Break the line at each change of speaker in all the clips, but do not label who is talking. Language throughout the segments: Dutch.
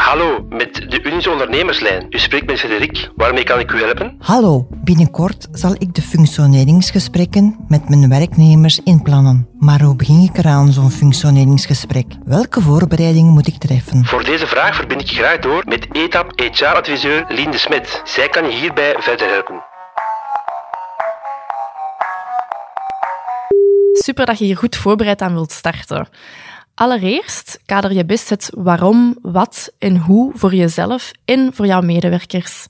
Hallo, met de Unizo Ondernemerslijn. U spreekt met Frederik. Waarmee kan ik u helpen?
Hallo, binnenkort zal ik de functioneringsgesprekken met mijn werknemers inplannen. Maar hoe begin ik eraan zo'n functioneringsgesprek? Welke voorbereidingen moet ik treffen?
Voor deze vraag verbind ik je graag door met ETAP HR-adviseur Lien de Smet. Zij kan je hierbij verder helpen.
Super dat je hier goed voorbereid aan wilt starten. Allereerst kader je best het waarom, wat en hoe voor jezelf en voor jouw medewerkers.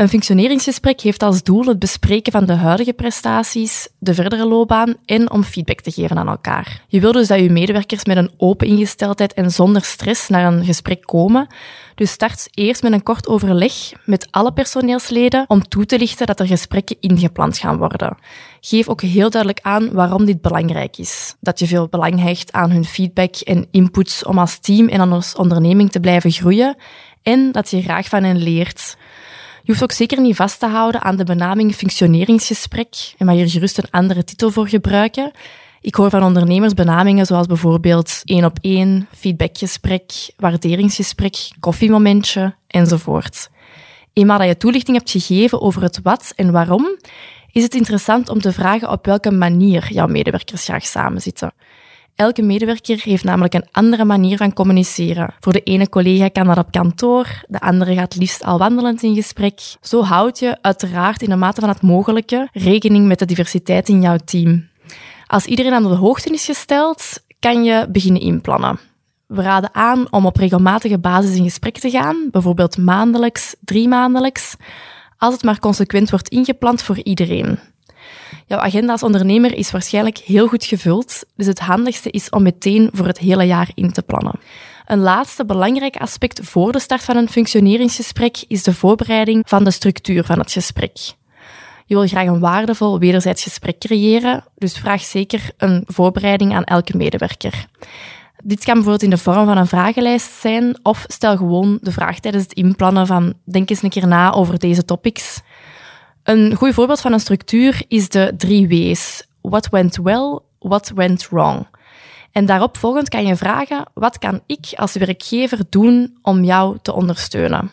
Een functioneringsgesprek heeft als doel het bespreken van de huidige prestaties, de verdere loopbaan en om feedback te geven aan elkaar. Je wil dus dat je medewerkers met een open ingesteldheid en zonder stress naar een gesprek komen. Dus start eerst met een kort overleg met alle personeelsleden om toe te lichten dat er gesprekken ingepland gaan worden. Geef ook heel duidelijk aan waarom dit belangrijk is. Dat je veel belang hecht aan hun feedback en inputs om als team en als onderneming te blijven groeien en dat je graag van hen leert. Je hoeft ook zeker niet vast te houden aan de benaming functioneringsgesprek en mag hier gerust een andere titel voor gebruiken. Ik hoor van ondernemers benamingen zoals bijvoorbeeld één op één, feedbackgesprek, waarderingsgesprek, koffiemomentje enzovoort. Eenmaal dat je toelichting hebt gegeven over het wat en waarom, is het interessant om te vragen op welke manier jouw medewerkers graag samenzitten. Elke medewerker heeft namelijk een andere manier van communiceren. Voor de ene collega kan dat op kantoor, de andere gaat liefst al wandelend in gesprek. Zo houd je uiteraard in de mate van het mogelijke rekening met de diversiteit in jouw team. Als iedereen aan de hoogte is gesteld, kan je beginnen inplannen. We raden aan om op regelmatige basis in gesprek te gaan, bijvoorbeeld maandelijks, drie maandelijks, als het maar consequent wordt ingepland voor iedereen. Jouw agenda als ondernemer is waarschijnlijk heel goed gevuld, dus het handigste is om meteen voor het hele jaar in te plannen. Een laatste belangrijk aspect voor de start van een functioneringsgesprek is de voorbereiding van de structuur van het gesprek. Je wil graag een waardevol wederzijds gesprek creëren, dus vraag zeker een voorbereiding aan elke medewerker. Dit kan bijvoorbeeld in de vorm van een vragenlijst zijn, of stel gewoon de vraag tijdens het inplannen van denk eens een keer na over deze topics. Een goed voorbeeld van een structuur is de drie W's. What went well, what went wrong. En daarop volgend kan je vragen, wat kan ik als werkgever doen om jou te ondersteunen?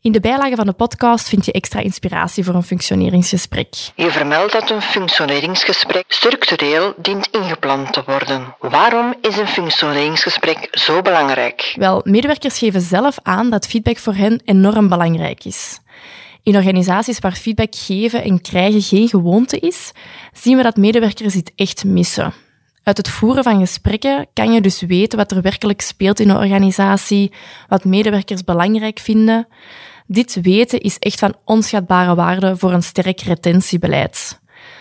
In de bijlage van de podcast vind je extra inspiratie voor een functioneringsgesprek.
Je vermeldt dat een functioneringsgesprek structureel dient ingepland te worden. Waarom is een functioneringsgesprek zo belangrijk?
Wel, medewerkers geven zelf aan dat feedback voor hen enorm belangrijk is. In organisaties waar feedback geven en krijgen geen gewoonte is, zien we dat medewerkers dit echt missen. Uit het voeren van gesprekken kan je dus weten wat er werkelijk speelt in een organisatie, wat medewerkers belangrijk vinden. Dit weten is echt van onschatbare waarde voor een sterk retentiebeleid.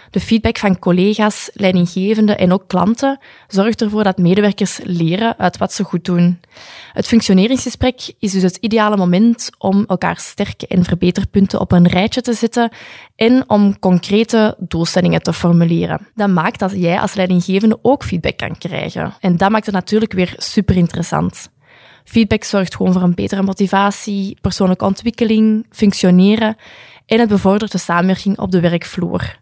De feedback van collega's, leidinggevenden en ook klanten zorgt ervoor dat medewerkers leren uit wat ze goed doen. Het functioneringsgesprek is dus het ideale moment om elkaar sterke en verbeterpunten op een rijtje te zetten en om concrete doelstellingen te formuleren. Dat maakt dat jij als leidinggevende ook feedback kan krijgen. En dat maakt het natuurlijk weer super interessant. Feedback zorgt gewoon voor een betere motivatie, persoonlijke ontwikkeling, functioneren en het bevordert de samenwerking op de werkvloer.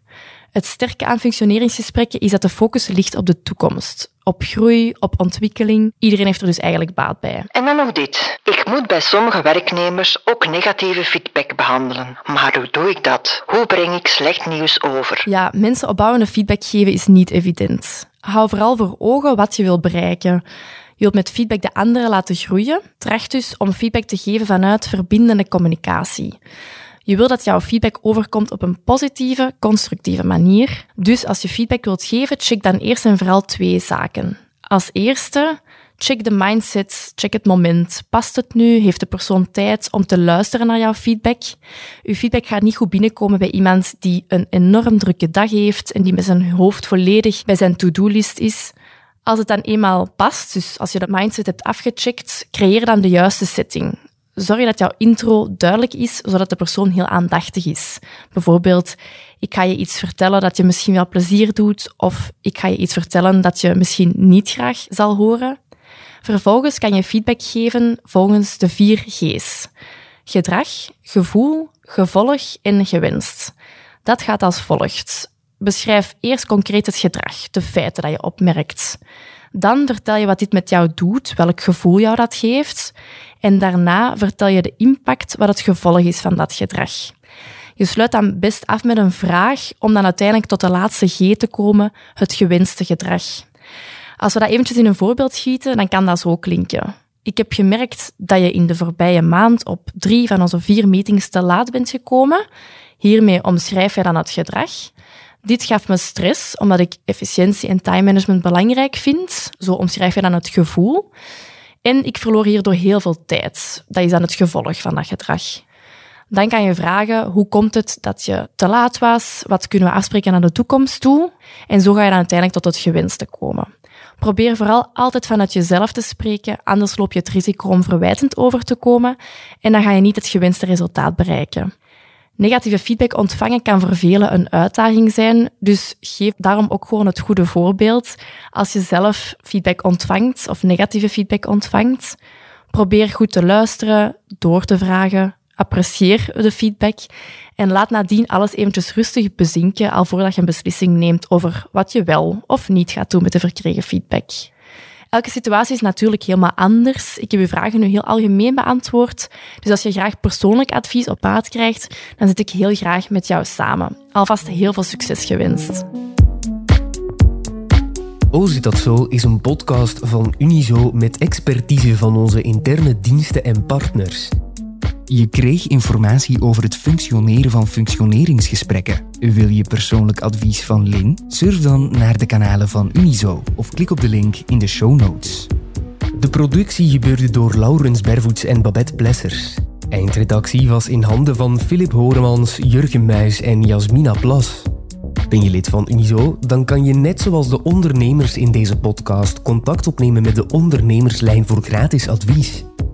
Het sterke aan functioneringsgesprekken is dat de focus ligt op de toekomst. Op groei, op ontwikkeling. Iedereen heeft er dus eigenlijk baat bij.
En dan nog dit. Ik moet bij sommige werknemers ook negatieve feedback behandelen. Maar hoe doe ik dat? Hoe breng ik slecht nieuws over?
Ja, mensen opbouwende feedback geven is niet evident. Hou vooral voor ogen wat je wil bereiken. Je wilt met feedback de anderen laten groeien. Tracht dus om feedback te geven vanuit verbindende communicatie. Je wil dat jouw feedback overkomt op een positieve, constructieve manier. Dus als je feedback wilt geven, check dan eerst en vooral twee zaken. Als eerste, check de mindset, check het moment. Past het nu? Heeft de persoon tijd om te luisteren naar jouw feedback? Uw feedback gaat niet goed binnenkomen bij iemand die een enorm drukke dag heeft en die met zijn hoofd volledig bij zijn to-do-list is. Als het dan eenmaal past, dus als je de mindset hebt afgecheckt, creëer dan de juiste setting zorg dat jouw intro duidelijk is, zodat de persoon heel aandachtig is. Bijvoorbeeld, ik ga je iets vertellen dat je misschien wel plezier doet, of ik ga je iets vertellen dat je misschien niet graag zal horen. Vervolgens kan je feedback geven volgens de vier G's. Gedrag, gevoel, gevolg en gewenst. Dat gaat als volgt. Beschrijf eerst concreet het gedrag, de feiten dat je opmerkt. Dan vertel je wat dit met jou doet, welk gevoel jou dat geeft. En daarna vertel je de impact wat het gevolg is van dat gedrag. Je sluit dan best af met een vraag om dan uiteindelijk tot de laatste G te komen, het gewenste gedrag. Als we dat eventjes in een voorbeeld schieten, dan kan dat zo klinken. Ik heb gemerkt dat je in de voorbije maand op drie van onze vier meetings te laat bent gekomen. Hiermee omschrijf je dan het gedrag. Dit gaf me stress, omdat ik efficiëntie en time management belangrijk vind. Zo omschrijf je dan het gevoel. En ik verloor hierdoor heel veel tijd. Dat is dan het gevolg van dat gedrag. Dan kan je vragen, hoe komt het dat je te laat was? Wat kunnen we afspreken naar de toekomst toe? En zo ga je dan uiteindelijk tot het gewenste komen. Probeer vooral altijd vanuit jezelf te spreken, anders loop je het risico om verwijtend over te komen en dan ga je niet het gewenste resultaat bereiken. Negatieve feedback ontvangen kan voor velen een uitdaging zijn, dus geef daarom ook gewoon het goede voorbeeld. Als je zelf feedback ontvangt of negatieve feedback ontvangt, probeer goed te luisteren, door te vragen, apprecieer de feedback en laat nadien alles eventjes rustig bezinken al voordat je een beslissing neemt over wat je wel of niet gaat doen met de verkregen feedback. Elke situatie is natuurlijk helemaal anders. Ik heb uw vragen nu heel algemeen beantwoord. Dus als je graag persoonlijk advies op maat krijgt, dan zit ik heel graag met jou samen. Alvast heel veel succes gewenst.
Oh, zit dat zo is een podcast van Unizo met expertise van onze interne diensten en partners. Je kreeg informatie over het functioneren van functioneringsgesprekken. Wil je persoonlijk advies van Lin? Surf dan naar de kanalen van Unizo of klik op de link in de show notes. De productie gebeurde door Laurens Bervoets en Babette Plessers. Eindredactie was in handen van Philip Horemans, Jurgen Muis en Jasmina Plas. Ben je lid van Unizo? Dan kan je net zoals de ondernemers in deze podcast contact opnemen met de ondernemerslijn voor gratis advies.